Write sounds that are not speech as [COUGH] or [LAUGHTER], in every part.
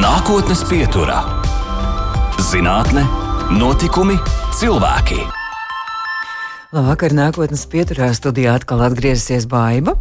Nākotnes pieturā - zinātne, notikumi, cilvēki. Labvakar, nākotnes pieturā studijā atkal atgriezīsies Baiva.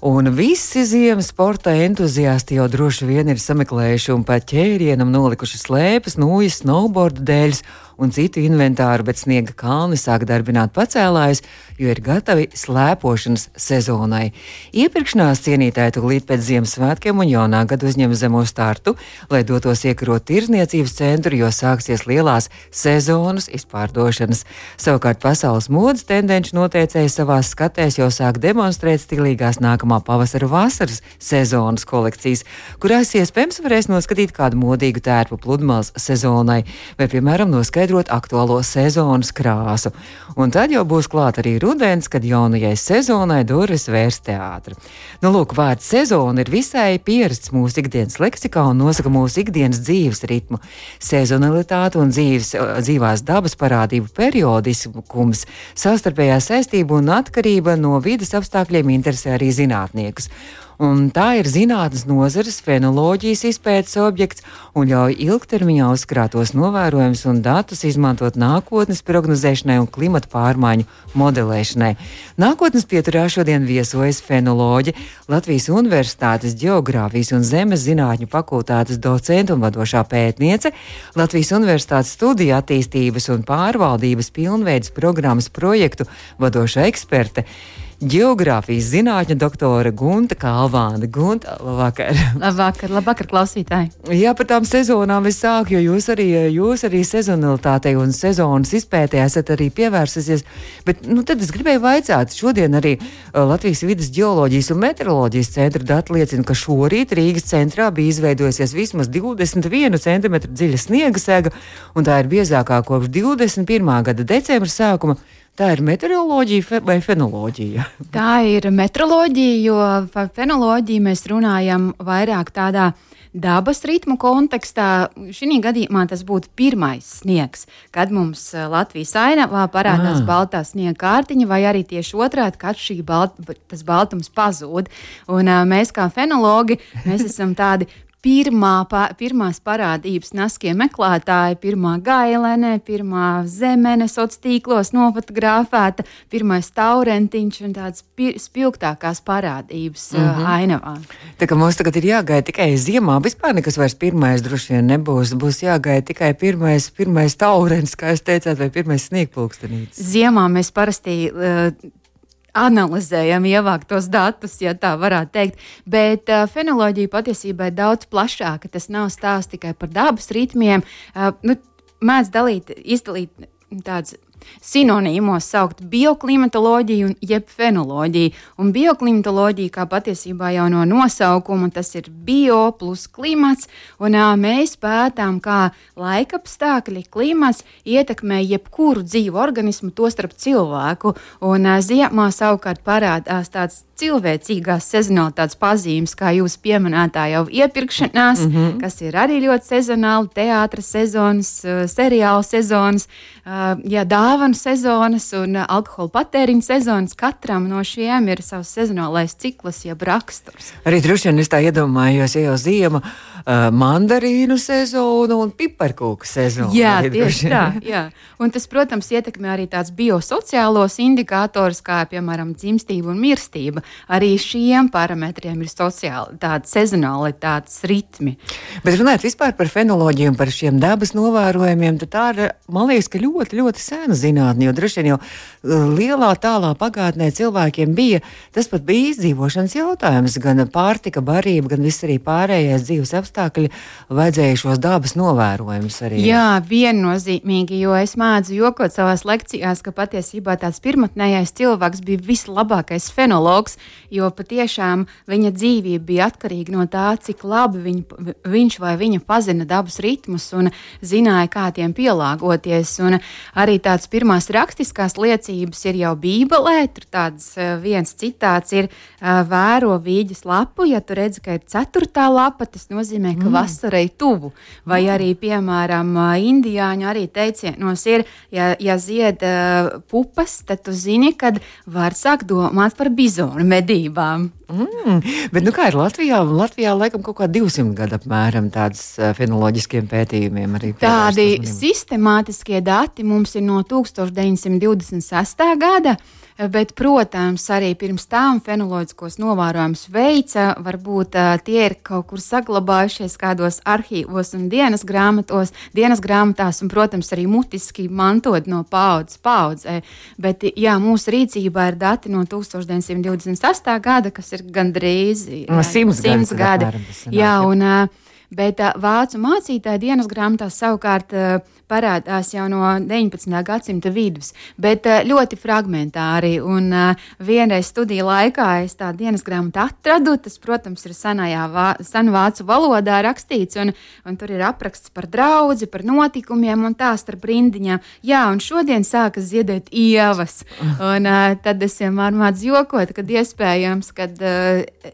Un visi ziemas sporta entuziasti jau droši vien ir sameklējuši un pat ķērienam nolikuši slēpes, nūjas, snowboardu dēļus un citu inventāru, bet sniega kalni sāk darbināt pacēlājus, jo ir gatavi slēpošanas sezonai. Iepirkšanās cienītāji tūlīt pēc Ziemassvētkiem un jaunā gada uzņem zemo startu, lai dotos iekarot tirzniecības centru, jo sāksies lielās sezonas izpārdošanas. Savukārt pasaules modes tendenci noteicēji savās skatēs jau sāk demonstrēt stilīgās nākamā pavasara vasaras sezonas kolekcijas, kurās iespējams varēs noskatīt kādu modīgu tērpu pludmales sezonai vai, piemēram, noskaidrot izskaidrot aktuālo sezonas krāsu. Un tad jau būs klāt arī rudens, kad jaunajai sezonai durvis vērs teātris. Nu, lūk, vārds sezona ir visai pierasts mūsu ikdienas leksikā un nosaka mūsu ikdienas dzīves ritmu. Sezonalitāte un dzīves, dzīvās dabas parādību periodiskums, savstarpējā saistība un atkarība no vidas apstākļiem interesē arī zinātniekus. Un tā ir zinātnes nozares fenoloģijas izpētes objekts un ļauj ilgtermiņā uzkrātos novērojumus un datus izmantot nākotnes prognozēšanai un klimata pārmaiņu modelēšanai. Nākotnes pieturā šodien viesojas fenoloģi Latvijas Universitātes Geogrāfijas un Zemes zinātņu fakultātes docenta un vadošā pētniece, Latvijas Universitātes studiju attīstības un pārvaldības pilnveidas programmas projektu vadošā eksperte. Geogrāfijas zinātņu doktore Gunta Kalvāna. Gunta, labvakar! Labvakar, labvakar, klausītāji! Jā, par tām sezonām es sāku, jo jūs arī, jūs arī sezonalitātei un sezonas izpētē esat arī pievērsusies. Bet, nu, tad es gribēju vaicāt, šodien arī Latvijas vidas geoloģijas un meteoroloģijas centra dati liecina, ka šorīt Rīgas centrā bija izveidojusies vismaz 21 cm dziļa sniega sega, un tā ir biezākā kopš 21. gada decembra sākuma. Tā ir meteoroloģija vai fenoloģija? [LAUGHS] Tā ir meteoroloģija, jo par fenoloģiju mēs runājam vairāk tādā dabas ritmu kontekstā. Šī gadījumā tas būtu pirmais sniegs, kad mums Latvijas ainavā parādās ah. baltā sniega kārtiņa, vai arī tieši otrādi, kad balt, tas baltums pazūd. Un, mēs kā fenologi mēs esam tādi pirmā, pa, pirmās parādības naskie meklētāji, pirmā gailene, pirmā zemene sociālos tīklos nofotografēta, pirmais taurentiņš un tāds spilgtākās parādības mm -hmm. ainavā. Tā kā mums tagad ir jāgaida tikai ziemā, vispār nekas vairs pirmais droši vien nebūs. Būs jāgaida tikai pirmais, pirmais taurens, kā jūs teicāt, vai pirmais sniegpulkstenīts. Ziemā mēs parasti uh, analizējam ievāktos datus, ja tā varētu teikt. Bet uh, fenoloģija patiesībā ir daudz plašāka. Tas nav stāsts tikai par dabas ritmiem. Uh, nu, mēdz dalīt, izdalīt tādas sinonīmos saukt bioklimatoloģiju un jeb fenoloģiju. Un bioklimatoloģija, kā patiesībā jau no nosaukuma, tas ir bio plus klimats, un mēs pētām, kā laikapstākļi, klimats ietekmē jebkuru dzīvu organismu, tostarp cilvēku. Un ziemā savukārt parādās tāds cilvēcīgās sezonalitātes pazīmes, kā jūs pieminētā jau iepirkšanās, mm -hmm. kas ir arī ļoti sezonāli, teātras sezonas, seriāla sezonas, jā, dāvanu sezonas un alkohola patēriņa sezonas. Katram no šiem ir savs sezonālais cikls, jeb raksturs. Arī droši vien es tā iedomājos, ja jau ziema, uh, mandarīnu sezonu un piparkūku sezonu. Jā, tieši tā. Jā. Un tas, protams, ietekmē arī tāds biosociālos indikātors, kā piemēram dzimstība un mirstība arī šiem parametriem ir sociāli tādi sezonalitātes ritmi. Bet runājot vispār par fenoloģiju un par šiem dabas novērojumiem, tad tā ir, man liekas, ka ļoti, ļoti sena zinātne, jo droši vien jau uh, lielā tālā pagātnē cilvēkiem bija, tas pat bija izdzīvošanas jautājums, gan pārtika, barība, gan viss arī pārējais dzīves apstākļi, vajadzēja šos dabas novērojumus arī. Jā, viennozīmīgi, jo es mēdzu jokot savās lekcijās, ka patiesībā tāds pirmotnējais cilvēks bija vislabākais fenologs, jo patiešām viņa dzīvība bija atkarīga no tā, cik labi viņ, viņš vai viņa pazina dabas ritmus un zināja, kā tiem pielāgoties. Un arī tādas pirmās rakstiskās liecības ir jau Bībelē. Tur tāds eh, viens citāts ir eh, vēro vīģes lapu. Ja tu redzi, ka ir ceturtā lapa, tas nozīmē, ka mm. vasarai tuvu. Vai mm. arī, piemēram, indiāņu arī teicienos ir, ja, ja zied uh, pupas, tad tu zini, kad var sākt domāt par bizonu medībām. Mm, bet nu kā ir Latvijā? Latvijā laikam kaut kā 200 gadu apmēram tādas fenoloģiskiem pētījumiem arī. Tādi sistemātiskie dati mums ir no 1926. gada. Bet, protams, arī pirms tam fenoloģiskos novērojumus veica. Varbūt uh, tie ir kaut kur saglabājušies kādos arhīvos un dienas grāmatos, dienas grāmatās, un, protams, arī mutiski mantot no paudzes paudzē. Bet, jā, mūsu rīcībā ir dati no 1928. gada, kas ir gandrīz no simts, simts gadi. Jā, un, uh, bet uh, vācu mācītāja dienas grāmatās savukārt parādās jau no 19. gadsimta vidus, bet eh, ļoti fragmentāri. Un eh, vienreiz studiju laikā es tādu dienas grāmatu atradu. Tas, protams, ir senajā vā, senvācu valodā rakstīts, un, un tur ir apraksts par draugu, par notikumiem un tā starp rindiņām. Jā, un šodien sākas ziedēt ievas. Un, uh, tad es vienmēr mācu jokot, kad iespējams, kad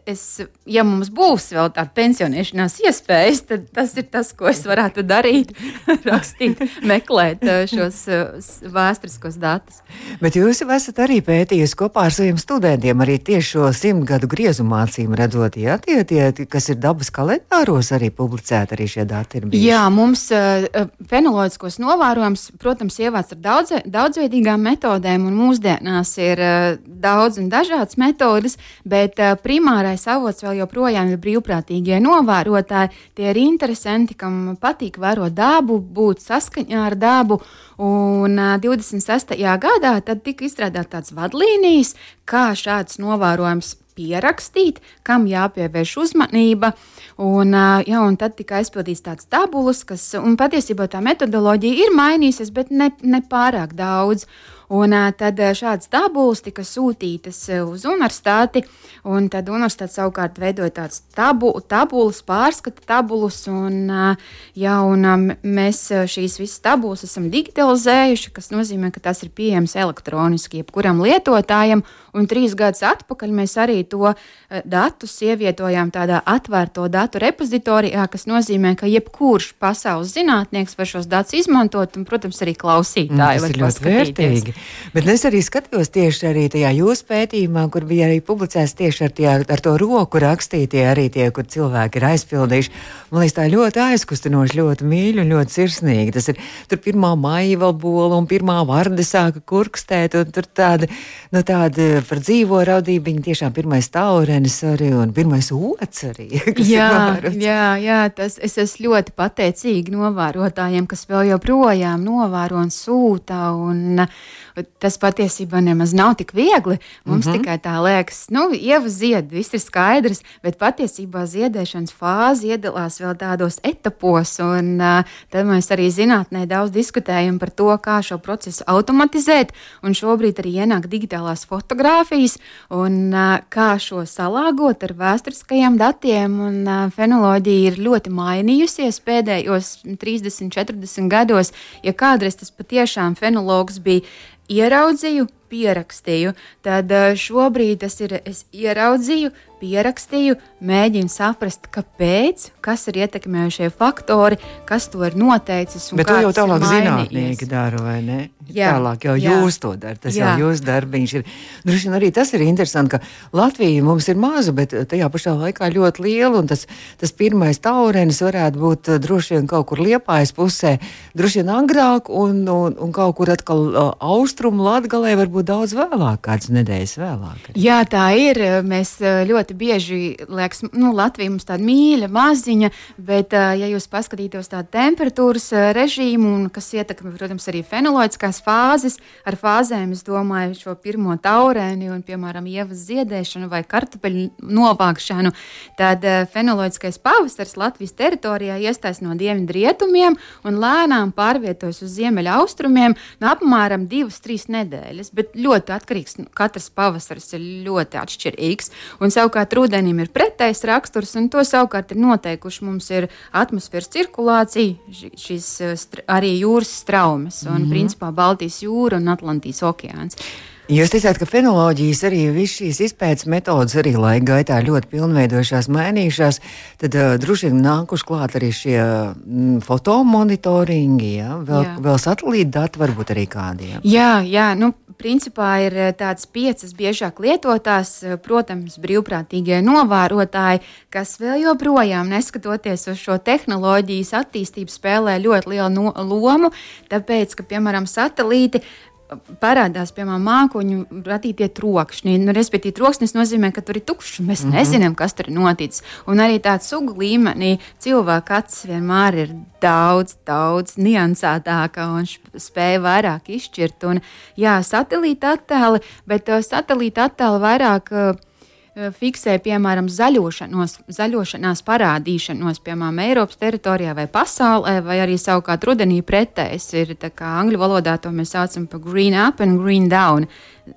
es, ja mums būs vēl tāda pensionēšanās iespējas, tad tas ir tas, ko es varētu darīt. [LAUGHS] rakstīt [LAUGHS] meklēt eh, šos eh, vēsturiskos datus. Bet jūs jau esat arī pētījis kopā ar saviem studentiem arī tieši šo simtgadu griezumācīm redzot, jā, tie, tie, kas ir dabas kalendāros arī publicēti, arī šie dati ir bijuši. Jā, mums uh, fenoloģiskos novērojums, protams, ievāc ar daudz, daudzveidīgām metodēm, un mūsdienās ir daudz un dažādas metodas, bet primārais avots vēl joprojām ir brīvprātīgie novērotāji. Tie ir interesanti, kam patīk vērot dabu, būt saskaņā ar dabu. Un 26. gadā tika izstrādātas tādas vadlīnijas, kā šāds novērojums pierakstīt, kam jāpievērš uzmanība. Un, jā, un tad tika aizpildīts tāds tabulas, kas patiesībā tā metodoloģija ir mainījusies, bet ne, ne pārāk daudz. Un tad šādas tabulas tika sūtītas uz universitāti, un tad universitāte savukārt veidoja tādas tabu, tabulas, pārskata tabulas, un, jā, un mēs šīs visas tabulas esam digitalizējuši, kas nozīmē, ka tas ir pieejams elektroniski jebkuram lietotājam, un trīs gadus atpakaļ mēs arī to datus ievietojām tādā atvērto datu repozitorijā, kas nozīmē, ka jebkurš pasaules zinātnieks var šos datus izmantot, un, protams, arī klausītāji. Tas ir ļoti vērtīgi. Bet es arī skatījos tieši arī tajā jūsu pētījumā, kur bija arī publicēts tieši ar, tie, ar to roku rakstītie arī tie, kur cilvēki ir aizpildījuši. Man liekas, tā ļoti aizkustinoši, ļoti mīļi un ļoti sirsnīgi. Tas ir tur pirmā maiva bola un pirmā varde sāka kurkstēt, un tur tāda, nu tāda par dzīvo raudību, viņa tiešām pirmais taurenis arī un pirmais ots arī. [LAUGHS] Jā, jā, jā, tas es esmu ļoti pateicīgi novērotājiem, kas vēl joprojām novēro un sūta. Un, tas patiesībā nemaz nav tik viegli. Mums mm -hmm. tikai tā liekas, nu, ieva zied, viss ir skaidrs, bet patiesībā ziedēšanas fāze iedalās vēl tādos etapos, un uh, tad mēs arī zinātnē daudz diskutējam par to, kā šo procesu automatizēt, un šobrīd arī ienāk digitālās fotogrāfijas, un uh, kā šo salāgot ar vēsturiskajiem datiem, un uh, fenoloģija ir ļoti mainījusies pēdējos 30, 40 gados. Ja kādreiz tas patiešām fenologs bija ieraudzīju, pierakstīju, tad eh, šobrīd tas ir es ieraudzīju, pierakstīju, mēģinu saprast, kāpēc, kas ir ietekmējušie faktori, kas to ir noteicis. Bet to jau tālāk zinātnieki dara, vai ne? Jā, tālāk jau jā. jūs to darat. Tas jā. jau jūsu darbiņš ir. Droši vien arī tas ir interesanti, ka Latvija mums ir maza, bet tajā pašā laikā ļoti liela. Tas, tas pirmais taurenis varētu būt eh, droši vien kaut kur liepājas pusē, droši vien agrāk, un, un, un kaut kur atkal austrumu latgalē varbūt daudz vēlāk, kādas nedēļas vēlāk. Arī. Jā, tā ir. Mēs ļoti ļoti bieži liekas, nu, Latvija mums tāda mīļa, maziņa, bet, ja jūs paskatītos tādu temperatūras režīmu, un, kas ietekmē, protams, arī fenoloģiskās fāzes, ar fāzēm es domāju šo pirmo taurēni un, piemēram, ievas ziedēšanu vai kartupeļu novākšanu, tad fenoloģiskais pavasaris Latvijas teritorijā iestājas no dienvidu rietumiem un lēnām pārvietojas uz ziemeļa austrumiem no apmēram divas, trīs nedēļas, bet ļoti atkarīgs, nu, katrs pavasaris ir ļoti atšķirīgs. Un savukārt rudenim ir pretējs raksturs, un to savukārt ir noteikuši mums ir atmosfēras cirkulācija, šīs eh, arī jūras straumes un, mm -hmm. principā, Baltijas jūra un Atlantijas okeāns. Jūs teicāt, ka fenoloģijas arī visas šīs izpētes metodas arī laika gaitā ļoti pilnveidojušās, mainījušās. Tad uh, droši vien nākuši klāt arī šie mm, fotomonitoringi, ja? vēl, jā. vēl satelīta dati varbūt arī kādiem. Jā, jā, nu, principā ir tādas piecas biežāk lietotās, protams, brīvprātīgie novērotāji, kas vēl joprojām, neskatoties uz šo tehnoloģijas attīstību, spēlē ļoti lielu no, lomu, tāpēc, ka, piemēram, satelīti parādās, piemēram, mākoņu radītie trokšņi. Nu, respektīvi, troksnis nozīmē, ka tur ir tukšs. Mēs mm -hmm. nezinām, kas tur ir noticis. Un arī tādā sugu līmenī cilvēka acis vienmēr ir daudz, daudz niansētāka un spēja vairāk izšķirt. Un, jā, satelīta attēli, bet uh, satelīta attēli vairāk. Uh, fiksē, piemēram, zaļošanos, zaļošanās parādīšanos, piemēram, Eiropas teritorijā vai pasaulē, vai arī savukārt rudenī pretējs ir, angļu valodā to mēs saucam par green up and green down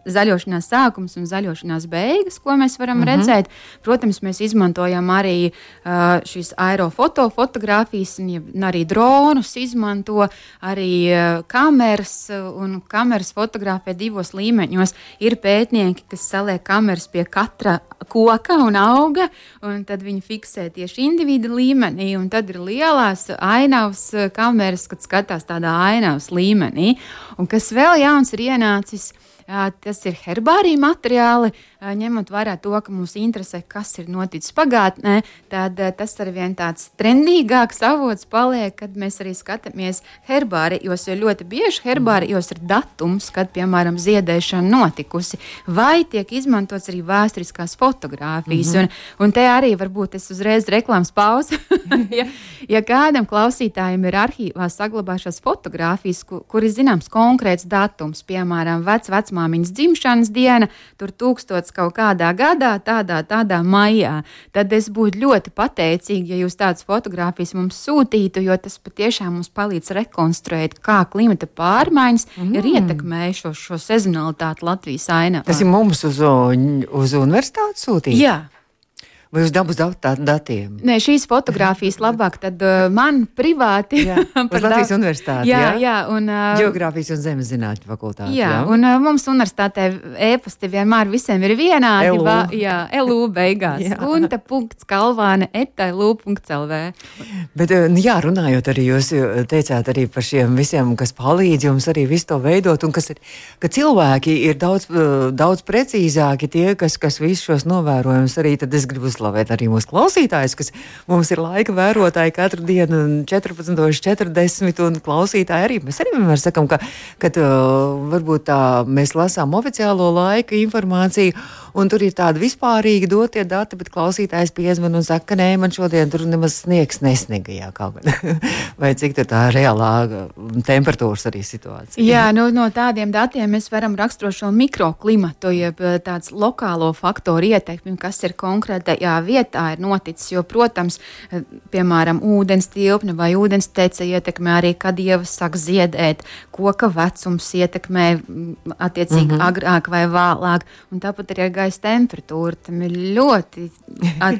zaļošanās sākums un zaļošanās beigas, ko mēs varam mm -hmm. redzēt. Protams, mēs izmantojam arī uh, šīs aerofotogrāfijas, un arī dronus izmanto, arī uh, kameras, un kameras fotografē divos līmeņos. Ir pētnieki, kas saliek kameras pie katra koka un auga, un tad viņi fiksē tieši individu līmenī, un tad ir lielās ainavas kameras, kad skatās tādā ainavas līmenī. Un kas vēl jauns ir ienācis, Tas ir herbārija materiāli, ņemot vērā to, ka mūs interesē, kas ir noticis pagātnē, tad tas ar vien tāds trendīgāks avots paliek, kad mēs arī skatāmies herbārijos, jo ļoti bieži herbārijos ir datums, kad, piemēram, ziedēšana notikusi, vai tiek izmantots arī vēsturiskās fotogrāfijas. Mm -hmm. un, un te arī varbūt es uzreiz reklāmas pauzi. [LAUGHS] ja, ja kādam klausītājam ir arhīvā saglabājušās fotogrāfijas, kur, kur ir zināms konkrēts datums, piemēram, vecs vecmāmiņas dzimšanas diena, tur tūkstots kaut kādā gadā, tādā, tādā maijā. Tad es būtu ļoti pateicīga, ja jūs tādas fotogrāfijas mums sūtītu, jo tas patiešām mums palīdz rekonstruēt, kā klimata pārmaiņas mm. ir ietekmējušas šo, šo sezonalitāti Latvijas ainavā. Tas ir mums uz, uz universitāti sūtīt? Jā. Vai uz dabas datiem? Nē, šīs fotogrāfijas labāk tad, uh, man privāti. Jā, [LAUGHS] par Latvijas da... universitāti. Jā, jā, jā un. Uh, Geogrāfijas un zemes zinātņu fakultāti. Jā, jā. un uh, mums universitātē e-pasti vienmēr visiem ir vienādi. LU. Va, jā, LU beigās. [LAUGHS] Unta punkts kalvāne etailu.lv. Bet, uh, jā, runājot arī, jūs teicāt arī par šiem visiem, kas palīdz jums arī visu to veidot, un kas ir, ka cilvēki ir daudz, uh, daudz precīzāki tie, kas, kas visus šos novērojumus arī, tad es gribu uzslavēt arī mūsu klausītājus, kas mums ir laika vērotāji katru dienu 14.40 un klausītāji arī. Mēs arī vienmēr sakam, ka, ka varbūt tā mēs lasām oficiālo laika informāciju un tur ir tādi vispārīgi dotie dati, bet klausītājs piezvan un saka, ka nē, man šodien tur nemaz sniegs nesniga, jā, kaut gan. [LAUGHS] Vai cik tur tā reālā temperatūras arī situācija? Jā, nu, no tādiem datiem mēs varam raksturot šo mikroklimatu, jeb tāds lokālo faktoru ietekmi, kas ir konkrētajā vietā ir noticis, jo, protams, piemēram, ūdens tilpne vai ūdens tece ietekmē arī, kad ievas sāk ziedēt, koka vecums ietekmē attiecīgi mm -hmm. agrāk vai vēlāk, un tāpat arī ar gaisa temperatūra. Tam ir ļoti,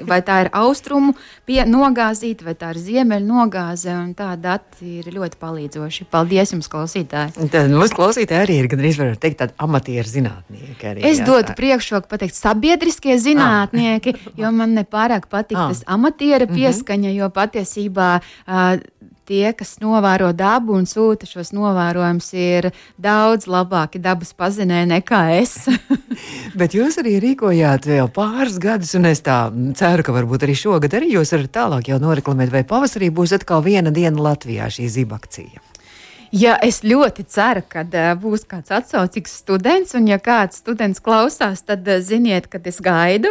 vai tā ir austrumu nogāzīta, vai tā ir ziemeļu nogāze. Tā dati ir ļoti palīdzoši. Paldies jums, klausītāji! Tad mūsu klausītāji arī ir gandrīz, var teikt, tādi amatieru zinātnieki. Arī, es jā, dotu priekšroku pateikt sabiedriskie zinātnieki, ah. jo man nepārāk patīk ah. tas amatiera mhm. pieskaņa, mm -hmm. jo patiesībā uh, tie, kas novēro dabu un sūta šos novērojumus, ir daudz labāki dabas pazinēji nekā es. [LAUGHS] Bet jūs arī rīkojāt jau pāris gadus, un es tā ceru, ka varbūt arī šogad arī jūs varat tālāk jau noreklamēt, vai pavasarī būs atkal viena diena Latvijā šī zibakcija. Ja es ļoti ceru, ka uh, būs kāds atsaucīgs students, un ja kāds students klausās, tad uh, ziniet, kad es gaidu.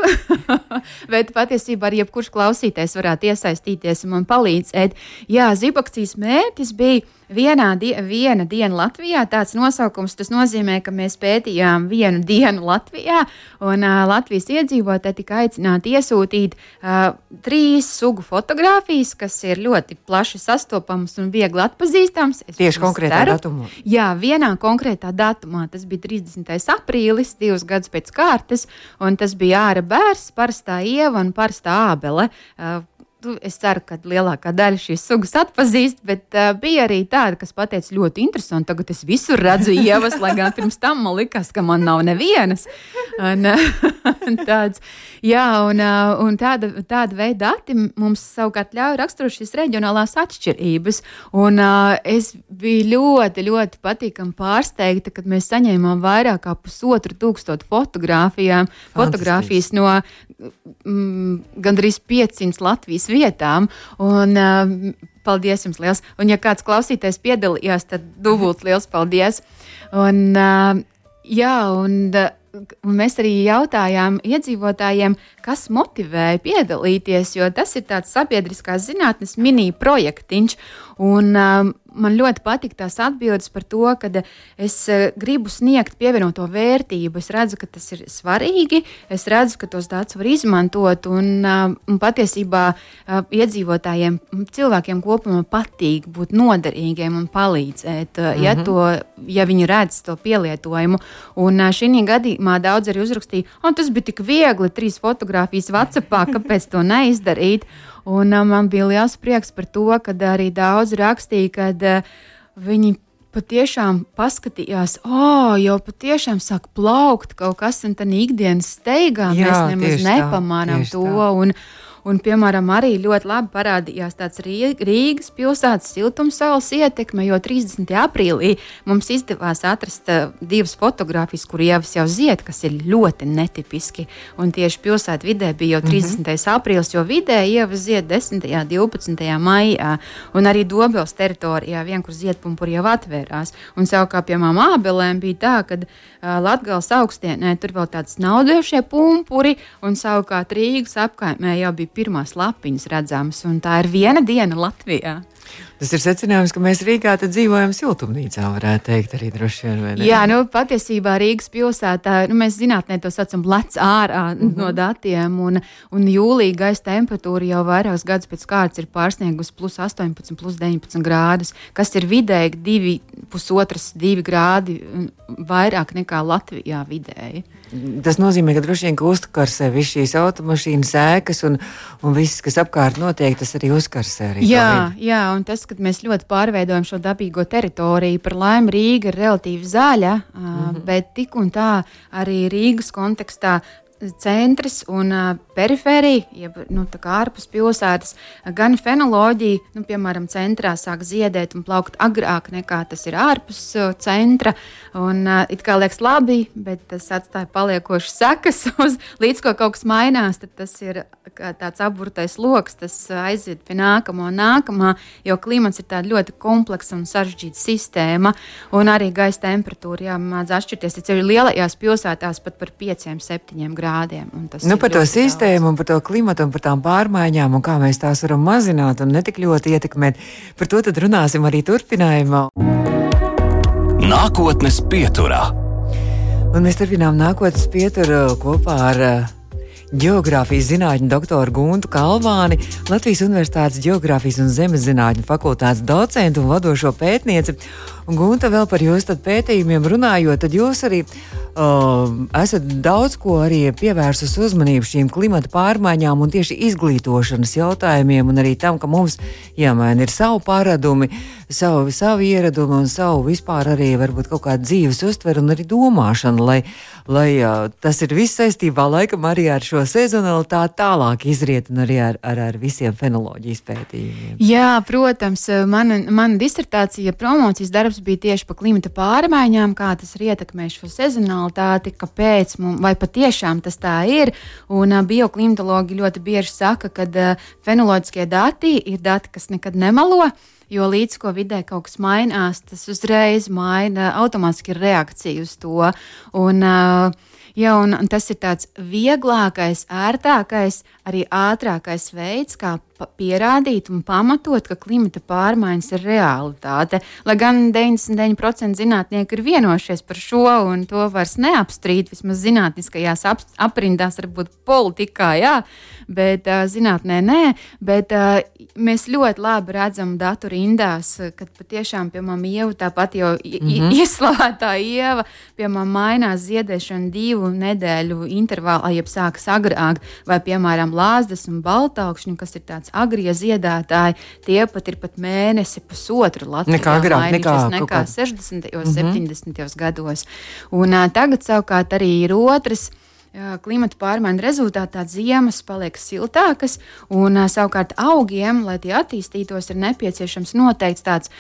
[LAUGHS] Bet patiesībā arī jebkurš klausītājs varētu iesaistīties un man palīdzēt. Jā, zibakcijas mērķis bija vienā die, viena diena Latvijā. Tāds nosaukums tas nozīmē, ka mēs pētījām vienu [LAUGHS] dienu Latvijā, un uh, Latvijas iedzīvotāji tika aicināti iesūtīt uh, trīs sugu fotogrāfijas, kas ir ļoti plaši sastopamas un viegli atpazīstamas. Tieši konkrētā ceru. datumā. Jā, vienā konkrētā datumā. Tas bija 30. aprīlis, divus gadus pēc kārtas, un tas bija ārā bērns, parastā ieva un parastā ābele. Uh, tu, es ceru, ka lielākā daļa šīs sugas atpazīst, bet uh, bija arī tāda, kas teica, ļoti interesanti. Tagad es visur redzu ievas, lai gan pirms tam man likās, ka man nav nevienas. Un, [LAUGHS] tāds, jā, un, uh, un tāda, tāda veida dati mums savukārt ļauj raksturot šīs reģionālās atšķirības. Un uh, es biju ļoti, ļoti patīkami pārsteigta, kad mēs saņēmām vairāk kā pusotru tūkstošu fotografijām, fotografijas no mm, gandrīz 500 Latvijas vietām. Un, uh, Paldies jums liels! Un, ja kāds klausītājs piedalījās, tad dubult liels paldies! Un, uh, jā, un, un mēs arī jautājām iedzīvotājiem, kas motivēja piedalīties, jo tas ir tāds sabiedriskās zinātnes mini projektiņš. Un, um, man ļoti patīk tās atbildes par to, ka es uh, gribu sniegt pievienoto vērtību. Es redzu, ka tas ir svarīgi, es redzu, ka tos datus var izmantot. Un, uh, un patiesībā uh, iedzīvotājiem, cilvēkiem kopumā patīk būt noderīgiem un palīdzēt, uh, mm -hmm. ja, mhm. to, ja viņi redz to pielietojumu. Un uh, šī gadījumā daudz arī uzrakstīja, un tas bija tik viegli, trīs fotogrāfijas Vācijā, kāpēc to neizdarīt. Un uh, man bija liels prieks par to, ka arī daudz rakstīja, ka uh, viņi patiešām paskatījās, oh, jau patiešām sāk plaukt kaut kas, un tā ikdienas steigā Jā, mēs nemaz nepamanām to. Tā. Un, Un, piemēram, arī ļoti labi parādījās tāds Rīgas pilsētas siltumsaules ietekme, jo 30. aprīlī mums izdevās atrast uh, divas fotogrāfijas, kur ievas jau zied, kas ir ļoti netipiski. Un tieši pilsētā vidē bija jau 30. Mm -hmm. aprīlis, jo vidē ievas zied 10. un 12. maijā. Un arī Dobels teritorijā vienkur ziedpumpuri jau atvērās. Un savukārt pie māmām abelēm bija tā, ka uh, Latgales augstienē tur vēl tāds naudošie pumpuri, un savukārt Rīgas apkaimē jau bija pirmās lapiņas redzamas, un tā ir viena diena Latvijā. Tas ir secinājums, ka mēs Rīgā dzīvojam siltumnīcā, varētu teikt, arī droši vien. Jā, nu, patiesībā Rīgas pilsētā nu, mēs zinātnē to saucam lec ārā mm -hmm. no datiem, un, un jūlija gaisa temperatūra jau vairākus gadus pēc kārtas ir pārsniegusi plus 18, plus 19 grādus, kas ir vidēji 2,5 grādi vairāk nekā Latvijā vidēji. Tas nozīmē, ka droši vien uzkarsē visas šīs automašīnas ēkas un, un viss, kas apkārt notiek, tas arī uzkarsē. Arī jā, jā, un tas, ka mēs ļoti pārveidojam šo dabīgo teritoriju, par laimi Rīga ir relatīvi zaļa, mm -hmm. bet tik un tā arī Rīgas kontekstā centrs un uh, perifērija, jeb nu, ārpus pilsētas, gan fenoloģija, nu, piemēram, centrā sāk ziedēt un plaukt agrāk nekā tas ir ārpus uh, centra. Un, uh, it kā liekas labi, bet tas atstāja paliekošas sekas [LAUGHS] uz līdz ko kaut kas mainās, tad tas ir tāds apburtais lokus, tas aiziet pie nākamā un nākamā, jo klimats ir tāda ļoti kompleksa un sarežģīta sistēma, un arī gaisa temperatūra jāmāc atšķirties. Tas ir lielajās pilsētās pat par 5-7 grādiem grādiem. Nu, par to sistēmu, daudz. un par to klimatu un par tām pārmaiņām un kā mēs tās varam mazināt un ne tik ļoti ietekmēt. Par to tad runāsim arī turpinājumā. Nākotnes pieturā. Un mēs turpinām nākotnes pieturu kopā ar Geogrāfijas zinātņu doktoru Guntu Kalvāni, Latvijas Universitātes Geogrāfijas un Zemes zinātņu fakultātes docentu un vadošo pētnieci. Un Gunta vēl par jūsu pētījumiem runājot, tad jūs arī uh, esat daudz ko arī pievērsus uzmanību šīm klimata pārmaiņām un tieši izglītošanas jautājumiem, un arī tam, ka mums jāmaina ir savu paradumi, savu, savu ieradumi un savu vispār arī varbūt kaut kādu dzīves uztveru un arī domāšanu, lai, lai uh, tas ir viss saistībā laikam arī ar šo sezonalitāti tālāk izriet un arī ar, ar, ar visiem fenoloģijas pētījumiem. Jā, protams, mana, mana disertācija promocijas darbs bija tieši par klimata pārmaiņām, kā tas ir ietekmējis šo sezonalitāti, kāpēc vai patiešām tas tā ir. Un uh, bioklimatologi ļoti bieži saka, ka uh, fenoloģiskie dati ir dati, kas nekad nemelo. Jo līdz ko vidē kaut kas mainās, tas uzreiz maina automātiski reakciju uz to. Un, uh, Ja, un, un tas ir tāds vieglākais, ērtākais, arī ātrākais veids, kā pierādīt un pamatot, ka klimata pārmaiņas ir realitāte. Lai gan 99% zinātnieki ir vienojušies par šo, un to vairs neapstrīd, vismaz zinātniskajās ap, aprindās, varbūt politikā, jā, bet uh, zinātnē nē. Bet, uh, mēs ļoti labi redzam datu rindās, kad patiešām, piemēram, ieva tāpat jau mm -hmm. [LAUGHS] ieslāpētā ieva, piemēram, mainās ziedēšana divu nedēļu intervālā, jeb sākas agrāk, vai, piemēram, lāzdas un baltaukšņi, kas ir tāds agrie ziedātāji, tie pat ir pat mēnesi, pusotru Latvijā Nekā agrāk, nekā, nekā 60. un mm -hmm. 70. gados. Un uh, tagad savukārt arī ir otrs klimata pārmaiņu rezultātā ziemas paliek siltākas, un savukārt augiem, lai tie attīstītos, ir nepieciešams noteikts tāds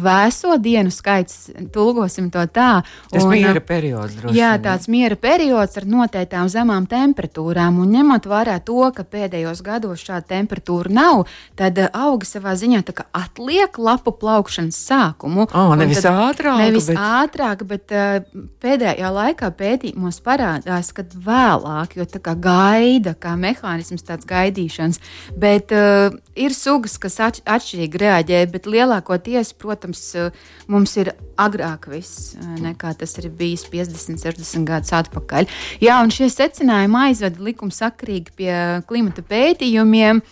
vēso dienu skaits, tulkosim to tā. Tas un, miera periods, droši. Jā, tāds miera periods ar noteiktām zemām temperatūrām, un ņemot vērā to, ka pēdējos gados šāda temperatūra nav, tad augi savā ziņā atliek lapu plaukšanas sākumu. Oh, nevis ātrāk, nevis bet... ātrāk, bet uh, pēdējā laikā pētījumos parādās, ka vēlāk, jo tā kā gaida, kā mehānisms, tāds gaidīšanas. Bet uh, ir sugas, kas atš atšķirīgi reaģē, bet lielākoties, protams, uh, mums ir agrāk viss, uh, nekā tas ir bijis 50, 60 gadus atpakaļ. Jā, un šie secinājumi aizveda likumsakrīgi pie klimata pētījumiem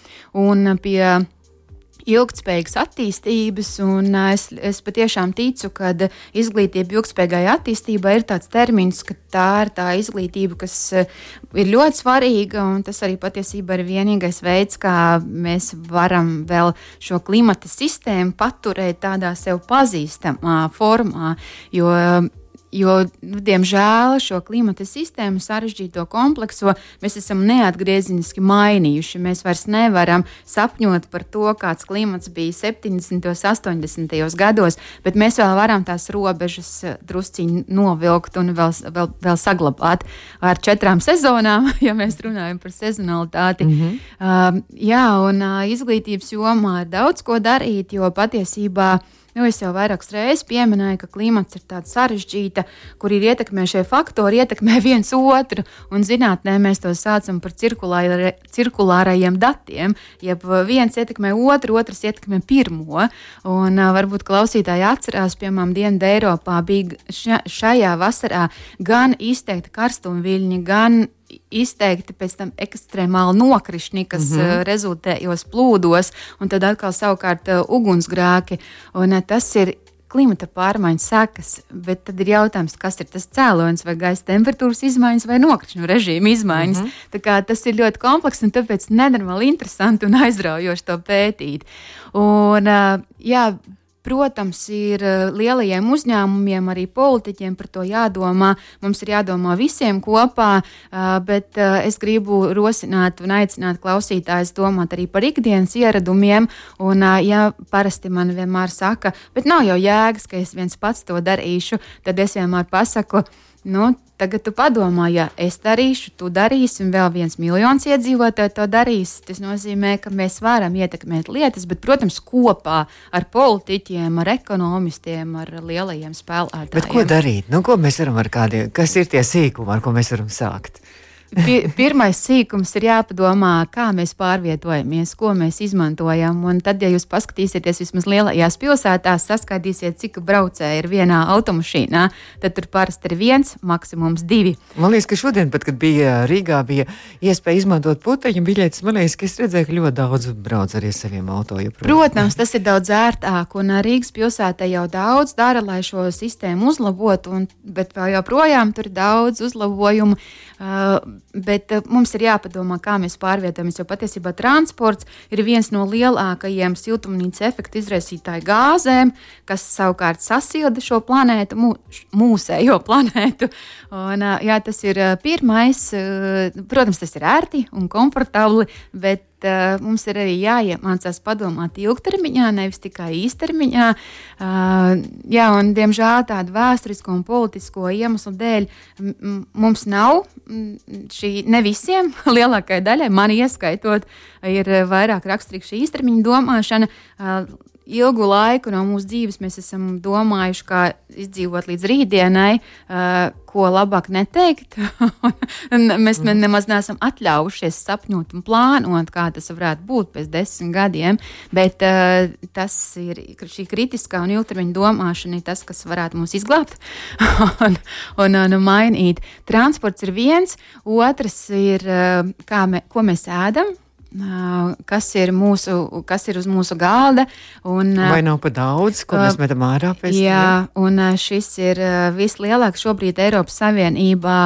un pie ilgspējīgas attīstības, un es, es patiešām ticu, ka izglītība ilgspējīgai attīstībai ir tāds termins, ka tā ir tā izglītība, kas ir ļoti svarīga, un tas arī patiesībā ir vienīgais veids, kā mēs varam vēl šo klimata sistēmu paturēt tādā sev pazīstamā formā, jo Jo, nu, diemžēl, šo klimata sistēmu sarežģīto komplekso mēs esam neatgriezeniski mainījuši. Mēs vairs nevaram sapņot par to, kāds klimats bija 70. un 80. gados, bet mēs vēl varam tās robežas eh, drusciņi novilkt un vēl, vēl, vēl saglabāt ar četrām sezonām, [LAUGHS] ja mēs runājam par sezonalitāti. Mm -hmm. uh, jā, un uh, izglītības jomā ir daudz ko darīt, jo patiesībā Nu, es jau vairākas reizes pieminēju, ka klimats ir tāds sarežģīta, kur ir ietekmē faktori, ietekmē [LAUGHS] viens otru. Un zinātnē mēs to saucam par cirkulāra, cirkulārajiem datiem. Jeb viens ietekmē otru, otrs ietekmē pirmo. Un uh, varbūt klausītāji atcerās, piemēram, Dienvidu Eiropā bija ša, šajā vasarā gan izteikti karstumviļņi, gan izteikti pēc tam ekstremāli nokrišņi, kas mm -hmm. rezultējos plūdos, un tad atkal savukārt uh, ugunsgrēki. Un, uh, tas ir klimata pārmaiņu sekas, bet tad ir jautājums, kas ir tas cēlonis, vai gaisa temperatūras izmaiņas vai nokrišņu režīma izmaiņas. Mm -hmm. Tas ir ļoti komplekss un tāpēc nenormāli interesanti un aizraujoši to pētīt. Un, jā, Protams, ir eh, lielajiem uzņēmumiem, arī politiķiem par to jādomā. Mums ir jādomā visiem kopā, eh, bet eh, es gribu rosināt un aicināt klausītājus domāt arī par ikdienas ieradumiem. Un, ja parasti man vienmēr saka, bet nav jau jēgas, ka es viens pats to darīšu, tad es vienmēr pasaku, nu, Tagad tu padomā, ja es darīšu, tu darīsi, un vēl viens miljons iedzīvotāju to darīs. Tas nozīmē, ka mēs varam ietekmēt lietas, bet, protams, kopā ar politiķiem, ar ekonomistiem, ar lielajiem spēlētājiem. Bet ko darīt? Nu, ko mēs varam ar kādiem, kas ir tie sīkumi, ar ko mēs varam sākt? Pirmais sīkums ir jāpadomā, kā mēs pārvietojamies, ko mēs izmantojam. Un tad, ja jūs paskatīsieties vismaz lielajās pilsētās, saskaidīsiet, cik braucēji ir vienā automašīnā, tad tur parasti ir viens, maksimums divi. Man liekas, ka šodien, pat, kad bija Rīgā, bija iespēja izmantot puteņu biļetes. Man liekas, ka es redzēju, ka ļoti daudz brauc arī saviem auto. Joprojām. Protams, tas ir daudz ērtāk, un Rīgas pilsētā jau daudz dara, lai šo sistēmu uzlabotu, un, bet vēl joprojām tur ir daudz uzlabojumu. Uh, bet uh, mums ir jāpadomā, kā mēs pārvietojamies. Jo patiesībā transports ir viens no lielākajiem siltumnīca efekta izraisītāju gāzēm, kas savukārt sasilda šo planētu, mū, mūsējo planētu. Un, uh, jā, tas ir pirmais. Protams, tas ir ērti un komfortabli, bet uh, mums ir arī jāiemācās padomāt ilgtermiņā, nevis tikai īstermiņā. Uh, jā, un, diemžēl tādu vēsturisko un politisko iemeslu dēļ mums nav šī ne visiem, [LAUGHS] lielākajai daļai, man ieskaitot, ir vairāk raksturīga šī īstermiņa domāšana. Uh, ilgu laiku no mūsu dzīves mēs esam domājuši, kā izdzīvot līdz rītdienai, uh, ko labāk neteikt. [LAUGHS] mēs mm. nemaz neesam atļaujušies sapņot un plānot, kā tas varētu būt pēc desmit gadiem. Bet uh, tas ir šī kritiskā un ilgtermiņa domāšana, tas, kas varētu mūs izglābt [LAUGHS] un, un, un mainīt. Transports ir viens, otrs ir, uh, mē, ko mēs ēdam kas ir, mūsu, kas ir uz mūsu galda. Un, Vai nav pa daudz, ko mēs metam ārā pēc tam? Jā, un šis ir vislielākais šobrīd Eiropas Savienībā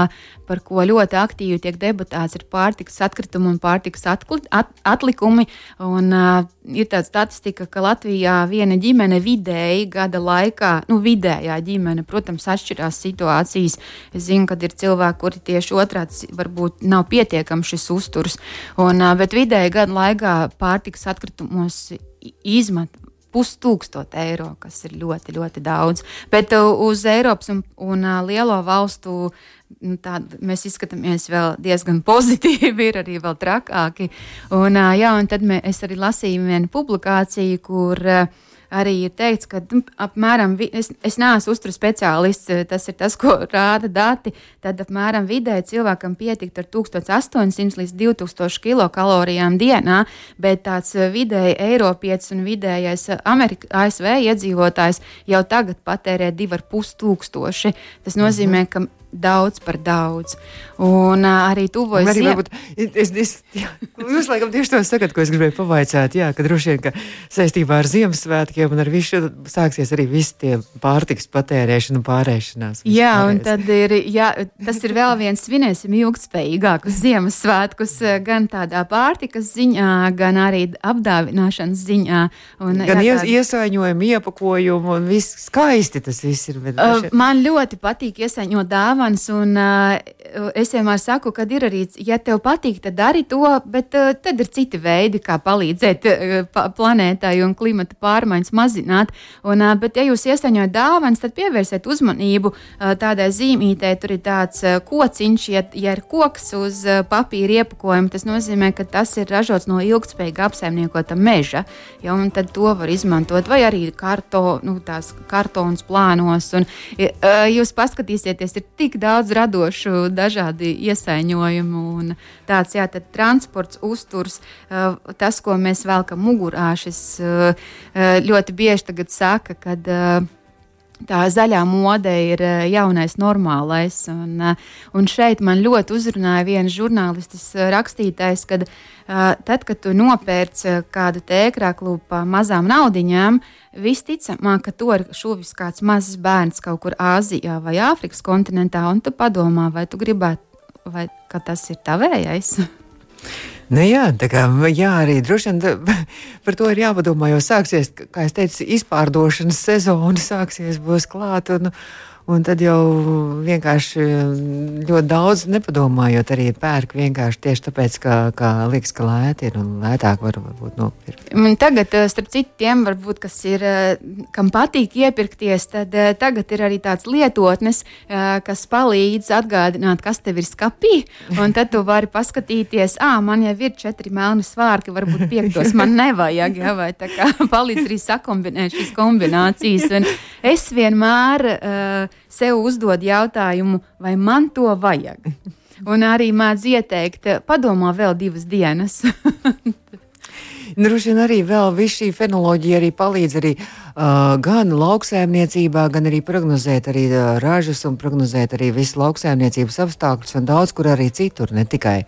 par ko ļoti aktīvi tiek debatēts, ir pārtikas atkritumi un pārtikas atlikumi. Un, uh, ir tāda statistika, ka Latvijā viena ģimene vidēji gada laikā, nu, vidējā ģimene, protams, atšķirās situācijas. Es zinu, ka ir cilvēki, kuri tieši otrādi varbūt nav pietiekams šis uzturs, un, uh, bet vidēji gada laikā pārtikas atkritumos izmet pustūkstot eiro, kas ir ļoti, ļoti daudz. Bet uh, uz Eiropas un, un uh, lielo valstu nu, tād, mēs izskatāmies vēl diezgan [LAUGHS] pozitīvi, ir arī vēl trakāki. Un, uh, jā, un tad mē, es arī lasīju vienu publikāciju, kur uh, arī ir teikts, ka nu, apmēram, es, es neesmu uzturu speciālists, eh, tas ir tas, ko [LAUGHS] rāda dati. Tad apmēram vidēji cilvēkam pietikt ar 1800 līdz 2000 kilokalorijām dienā, bet tāds eh, vidēji Eiropietis un vidējais eh, Amerika, ASV iedzīvotājs jau tagad patērē 2,5 tūkstoši. Tas nozīmē, ka daudz par daudz. Un uh, arī tuvojas ziem... varbūt, es, es, jā, Jūs laikam tieši to sakat, ko es gribēju pavaicāt. Jā, ka droši vien, ka saistībā ar Ziemassvētkiem un ar visu sāksies arī visi tie pārtiks patērēšana un pārēšanās. Jā, un tad ir, jā, tas ir vēl viens svinēsim ilgspējīgākus Ziemassvētkus gan tādā pārtikas ziņā, gan arī apdāvināšanas ziņā. Un, gan jā, tā... iesaiņojumu, iepakojumu un viss skaisti tas viss ir. Bet, uh, man ļoti patīk iesaņot dāvājumu dāvanas. Un, uh, es vienmēr saku, ka ir arī, ja tev patīk, tad dari to, bet uh, tad ir citi veidi, kā palīdzēt uh, planētai un klimata pārmaiņas mazināt. Un, uh, bet, ja jūs iesaņojat dāvanas, tad pievērsiet uzmanību uh, tādai zīmītei. Tur ir tāds uh, kociņš, ja, ja ir koks uz uh, papīra iepakojuma, tas nozīmē, ka tas ir ražots no ilgspējīga apsaimniekota meža. Ja, tad to var izmantot, vai arī karto, nu, kartons plānos. Un, uh, jūs paskatīsieties, ir tik tik daudz radošu, dažādi iesaiņojumu un tāds, jā, transports, uzturs, uh, tas, ko mēs velkam mugurā, šis uh, uh, ļoti bieži tagad saka, kad tā zaļā mode ir jaunais normālais. Un, un šeit man ļoti uzrunāja viens žurnālistis rakstītājs, kad tad, kad tu nopērc kādu tēkrāklu pa mazām naudiņām, Visticamāk, ka to ir šuvis kāds mazs bērns kaut kur Āzijā vai Āfrikas kontinentā, un tu padomā, vai tu gribētu, vai tas ir tavējais. [LAUGHS] Nu jā, kā jā, arī droši vien [LAUGHS] par to ir jāpadomā, jo sāksies, kā es teicu, izpārdošanas sezona sāksies, būs klāta. Un, Un tad jau vienkārši ļoti daudz nepadomājot, arī pērk vienkārši tieši tāpēc, ka, ka liekas, ka lēti ir un lētāk var būt nopirkt. Tagad, eh, starp citu, tiem varbūt, kas ir, eh, kam patīk iepirkties, tad eh, tagad ir arī tāds lietotnes, kas palīdz atgādināt, kas tev ir skapī. Un tad tu vari paskatīties, ah, man jau ir četri melni svārki, varbūt piektos man nevajag, ja, vai tā kā [LAUGHS] palīdz arī sakombinēt šīs kombinācijas. Un es vienmēr uh, sev uzdod jautājumu, vai man to vajag. [LAUGHS] Un arī mēdz ieteikt, padomā vēl divas dienas. [LAUGHS] Droši vien arī šī fenoloģija arī palīdz arī uh, gan lauksēmniecībā, gan arī prognozēt arī uh, ražas un prognozēt arī visu lauksēmniecības apstākļus un daudz kur arī citur, ne tikai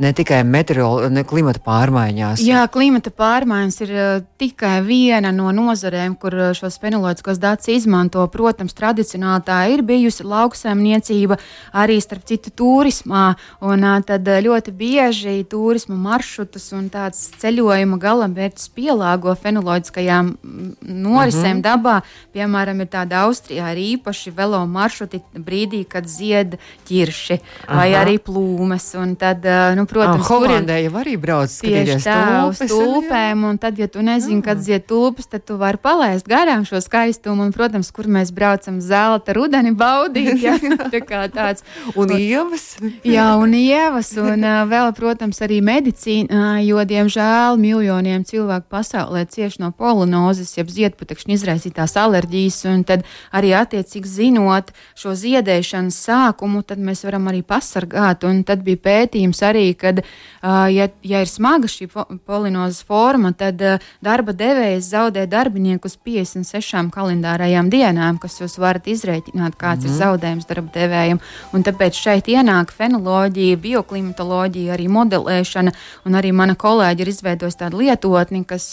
ne tikai meteoroloģija, klimata pārmaiņās. Jā, klimata pārmaiņas ir uh, tikai viena no nozarēm, kur uh, šos fenoloģiskos datus izmanto. Protams, tradicionāli tā ir bijusi lauksaimniecība, arī starp citu turismā. Un, uh, tad ļoti bieži turisma maršrutus un tāds ceļojuma galamērķis pielāgo fenoloģiskajām norisēm mm -hmm. dabā. Piemēram, ir tāda Austrijā ir īpaši velo maršruti brīdī, kad zied ķirši Aha. vai arī plūmes. Un tad, nu, protams, oh, Holandē jau arī brauc skatīties uz tulpēm, un tad, ja tu nezini, kad ziet tulpes, tad tu vari palaist garām šo skaistumu, un, protams, kur mēs braucam zelta rudeni baudīt, ja, [LAUGHS] tā kā tāds. Un ievas. jā, un ievas, un uh, vēl, protams, arī medicīna, jo, diemžēl, miljoniem cilvēku pasaulē cieši no polinozes, jeb ziedputekšņu izraisītās alerģijas, un tad arī attiecīgi zinot šo ziedēšanas sākumu, tad mēs varam arī pasargāt, un tad bija pētījums arī, kad, ja, ja ir smaga šī polinozes forma, tad darba devējs zaudē darbinieku uz 56 kalendārajām dienām, kas jūs varat izrēķināt, kāds mm. ir mhm. zaudējums darba devējiem. Un tāpēc šeit ienāk fenoloģija, bioklimatoloģija, arī modelēšana, un arī mana kolēģi ir izveidojusi tādu lietotni, kas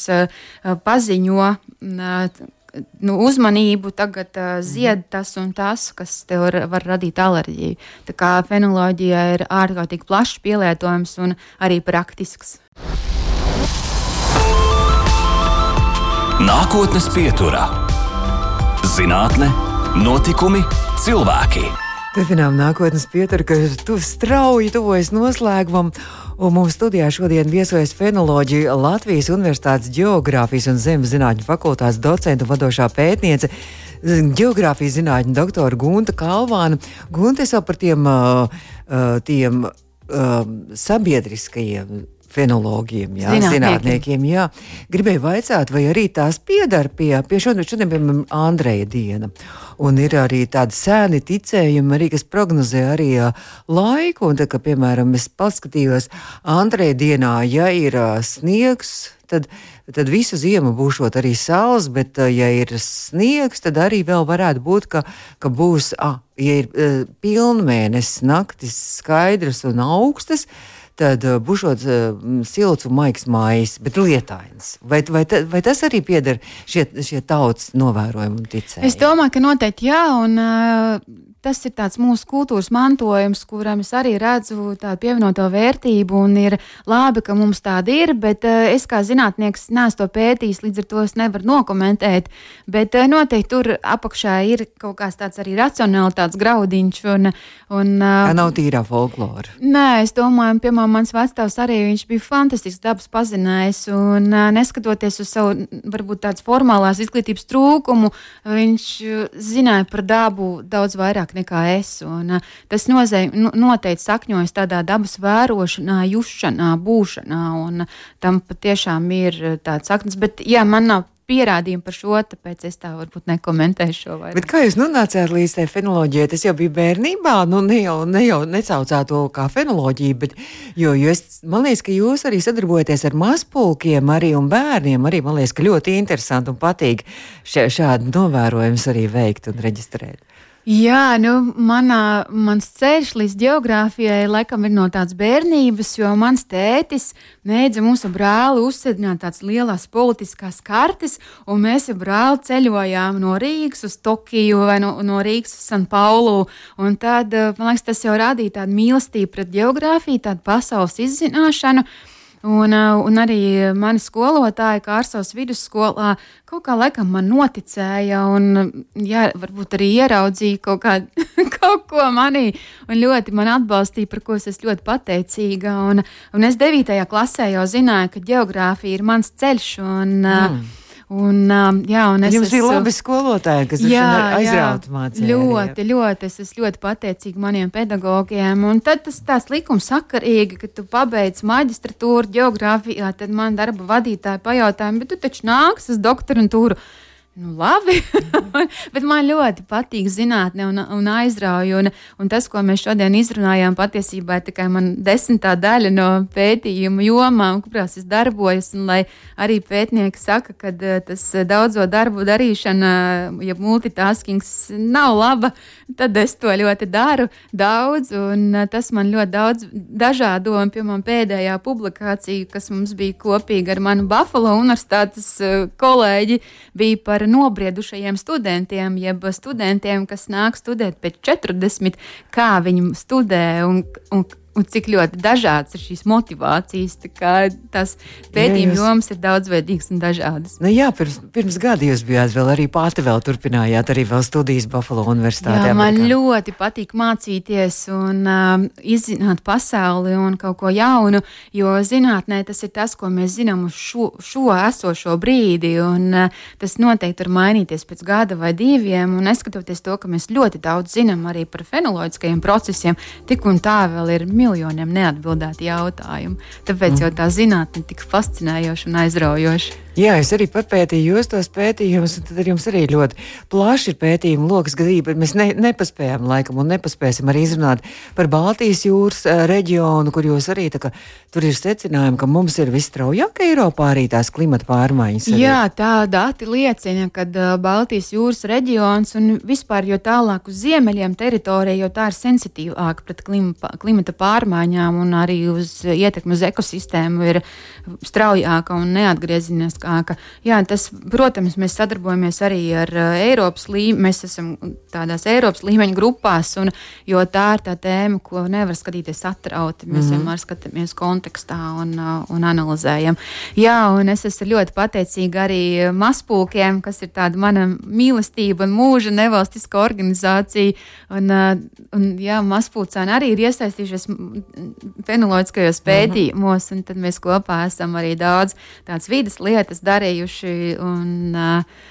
paziņo nu, uzmanību, tagad uh, zied tas un tas, kas tev var, var radīt alerģiju. Tā kā fenoloģija ir ārkārtīgi plašs pielietojums un arī praktisks. Nākotnes pieturā - zinātne, notikumi, cilvēki. Turpinām nākotnes pieturu, ka tu strauji tuvojas noslēgumam. Un mums studijā šodien viesojas fenoloģija Latvijas Universitātes Geogrāfijas un Zemes zinātņu fakultātes docenta vadošā pētniece. Geogrāfijas zinātņu doktora Gunta Kalvāna. Gunta, es jau par tiem, tiem sabiedriskajiem fenologiem, jā, zinātniekiem. Jā. Gribēju vaicāt, vai arī tās piedara pie, pie šodien, šodien piemēram, Andreja diena. Un ir arī tādi sēni ticējumi, arī, kas prognozē arī laiku. Un, tā, ka, piemēram, es paskatījos Andreja dienā, ja ir sniegs, tad, tad visu ziemu būšot arī saules, bet, ja ir sniegs, tad arī vēl varētu būt, ka, ka būs, ah, ja ir uh, pilnmēnesis, naktis skaidras un augstas, uh, bušot uh, silts un maigs mājas, bet lietains. Vai, vai, vai tas arī pieder šie, šie tautas novērojumi un ticējumi? Es domāju, ka noteikti jā, un uh, tas ir tāds mūsu kultūras mantojums, kuram es arī redzu tādu pievienoto vērtību, un ir labi, ka mums tāda ir, bet uh, es kā zinātnieks neesmu to pētījis, līdz ar to es nevaru nokomentēt, bet uh, noteikti tur apakšā ir kaut kāds tāds arī racionālitātes graudiņš, un, un uh, Tā nav tīrā folklora. Nē, es domāju, piemēram, mans vecāks arī bija fantastisks dabas pazinējs. Un, neskatoties uz savu varbūt tādas formālās izglītības trūkumu, viņš zināja par dabu daudz vairāk nekā es. Un, uh, tas nozē, nu, noteikti sakņojas tādā dabas vērošanā, jušanā, būšanā. Un, tam patiešām ir tāds saknes. Bet jā, man nav pierādījumi par šo, tāpēc es tā varbūt nekomentēšu šo vairāk. Bet kā jūs nonācāt līdz tai fenoloģijai? Tas jau bija bērnībā, nu ne jau, ne jau necaucāt to kā fenoloģiju, bet jo, jo es, man liekas, ka jūs arī sadarbojaties ar mazpulkiem arī un bērniem. Arī man liekas, ka ļoti interesanti un patīk šādu novērojumus arī veikt un reģistrēt. Jā, nu, manā, mans ceļš līdz geogrāfijai laikam ir no tādas bērnības, jo mans tētis mēģināja mūsu brāli uzsēdināt tādas lielas politiskās kartes, un mēs ar brāli ceļojām no Rīgas uz Tokiju vai no, no Rīgas uz San Paulu. Un tad, man liekas, tas jau radīja tādu mīlestību pret geogrāfiju, tādu pasaules izzināšanu. Un, un arī mani skolotāji, kā ar savas vidusskolā, kaut kā laikam man noticēja, un jā, varbūt arī ieraudzīja kaut, kā, [LAUGHS] kaut ko manī, un ļoti man atbalstīja, par ko es esmu ļoti pateicīga. Un, un es 9. klasē jau zināju, ka geogrāfija ir mans ceļš. Un, mm. Un, um, jā, un es Jums esmu, bija labi skolotāji, kas jā, aizrauta mācīja. Ļoti, jā. ļoti. Es esmu ļoti pateicīga maniem pedagogiem. Un tad tas tāds likums sakarīgi, ka tu pabeidz maģistratūru geogrāfijā, tad man darba vadītāji pajautāja, bet tu taču nāks uz doktorantūru. Nu, labi, [LAUGHS] bet man ļoti patīk zinātnē un, un aizrauja. Un, un tas, ko mēs šodien izrunājām, patiesībā ir tikai desmitā daļa no pētījuma jomām, kurās es darbojos. Un, lai arī pētnieki saka, ka eh, tas daudzo darbu darīšana, ja multitaskings nav laba, tad es to ļoti daru daudz. Un eh, tas man ļoti daudz dažādo, un piemēram, pēdējā publikācija, kas mums bija kopīga ar manu Buffalo universitātes eh, kolēģi, bija par nobriedušajiem studentiem, jeb studentiem, kas nāk studēt pēc 40, kā viņi studē un, un un cik ļoti dažādas ir šīs motivācijas. Tā tās pētījuma jūs... jomas ir daudzveidīgas un dažādas. Nu, jā, pirms, pirms gada jūs bijāt vēl arī pati vēl turpinājāt arī vēl studijas Buffalo universitātē. Jā, man Amerikā. ļoti patīk mācīties un um, izzināt pasauli un kaut ko jaunu, jo zinātnē tas ir tas, ko mēs zinām uz šo, šo esošo brīdi, un uh, tas noteikti var mainīties pēc gada vai diviem, un neskatoties to, ka mēs ļoti daudz zinām arī par fenoloģiskajiem procesiem, tik un tā vēl ir milzīgi miljoniem neatbildētu jautājumu. Tāpēc mm. jau tā zinātne ir tik fascinējoša un aizraujoša. Jā, es arī papētīju jūs tos pētījumus, un tad jums arī ļoti plaši ir pētījumu lokus gadījumā, bet mēs ne, nepaspējām laikam un nepaspēsim arī izrunāt par Baltijas jūras reģionu, kur jūs arī kā tur ir secinājumi, ka mums ir visstraujāk Eiropā arī tās klimata pārmaiņas. Arī. Jā, tā dati liecina, ka Baltijas jūras reģions un vispār jo tālāk uz ziemeļiem teritorija, jo tā ir sensitīvāka pret klima, klimata pārmaiņām un arī uz ietekmi uz ekosistēmu ir straujāka un neatgriezeniskāka. Jā, tas, protams, mēs sadarbojamies arī ar Eiropas līmeni, mēs esam tādās Eiropas līmeņa grupās, un, jo tā ir tā tēma, ko nevar skatīties atrauti. Mēs mm -hmm. vienmēr skatāmies kontekstā un, un analizējam. Jā, un es esmu ļoti pateicīga arī mazpulkiem, kas ir tāda mana mīlestība un mūža nevalstiska organizācija. Un, un jā, mazpulcēni arī ir iesaistījušies fenoloģiskajos mhm. pētījumos, un tad mēs kopā esam arī daudz tādas vidas lietas darījuši. Un, uh,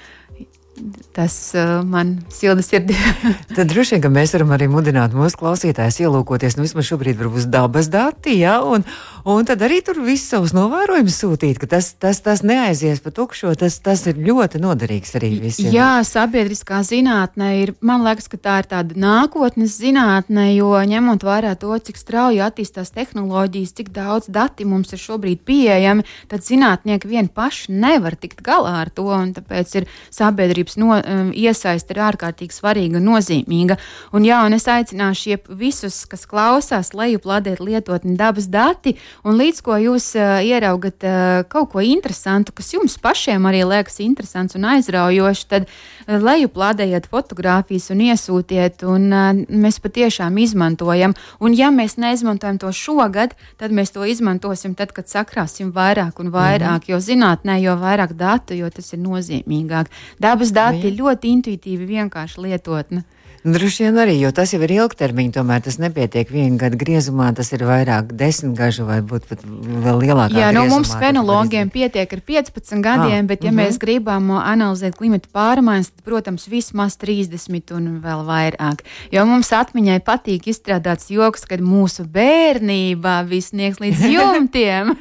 tas uh, man silda sirdī. [LAUGHS] Tad droši vien, ka mēs varam arī mudināt mūsu klausītājus ielūkoties, nu vismaz šobrīd varbūt dabas dati, ja, un, un tad arī tur visus savus novērojumus sūtīt, ka tas, tas, tas neaizies pa tukšo, tas, tas ir ļoti noderīgs arī visiem. Jā, sabiedriskā zinātnē ir, man liekas, ka tā ir tāda nākotnes zinātne, jo ņemot vērā to, cik strauji attīstās tehnoloģijas, cik daudz dati mums ir šobrīd pieejami, tad zinātnieki vien paši nevar tikt galā ar to, un tāpēc ir sabiedrība sabiedrības no, um, iesaiste ir ārkārtīgi svarīga un nozīmīga. Un, jā, un es aicināšu visus, kas klausās, lejuplādēt lietotni dabas dati, un līdz ko jūs uh, ieraugat uh, kaut ko interesantu, kas jums pašiem arī liekas interesants un aizraujošs, tad uh, lejuplādējiet fotogrāfijas un iesūtiet, un uh, mēs patiešām izmantojam. Un, ja mēs neizmantojam to šogad, tad mēs to izmantosim tad, kad sakrāsim vairāk un vairāk, mm -hmm. jo zinātnē, jo vairāk datu, jo tas ir nozīmīgāk. Dabas dati ļoti intuitīvi vienkārši lietotni. Droši vien arī, jo tas jau ir ilgtermiņa, tomēr tas nepietiek viena gada griezumā, tas ir vairāk desmit gažu vai būt pat vēl lielākā. Jā, nu mums fenologiem pietiek ar 15 gadiem, ah, bet ja uh -huh. mēs gribam analizēt klimata pārmaiņas, tad, protams, vismaz 30 un vēl vairāk. Jo mums atmiņai patīk izstrādāts joks, kad mūsu bērnība viss sniegs līdz [LAUGHS] jumtiem.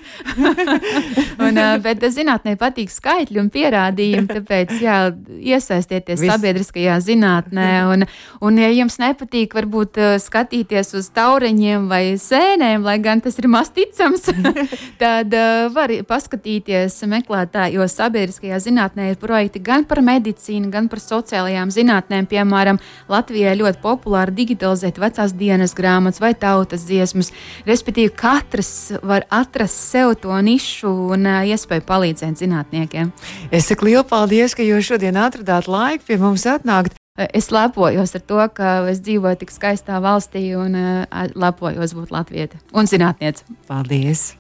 [LAUGHS] un, bet zinātnē patīk skaitļi un pierādījumi, tāpēc jā, iesaistieties Vis... sabiedriskajā zinātnē. Un, Un, ja jums nepatīk, varbūt uh, skatīties uz taureņiem vai sēnēm, lai gan tas ir maz ticams, [LAUGHS] tad uh, var paskatīties meklētājos sabiedriskajā zinātnē ir projekti gan par medicīnu, gan par sociālajām zinātnēm. Piemēram, Latvijā ļoti populāri digitalizēt vecās dienas grāmatas vai tautas dziesmas. Respektīvi, katrs var atrast sev to nišu un uh, iespēju palīdzēt zinātniekiem. Es saku lielu paldies, ka jūs šodien atradāt laiku pie mums atnākt. Es lepojos ar to, ka es dzīvoju tik skaistā valstī un uh, lepojos būt latvieti un zinātniece. Paldies!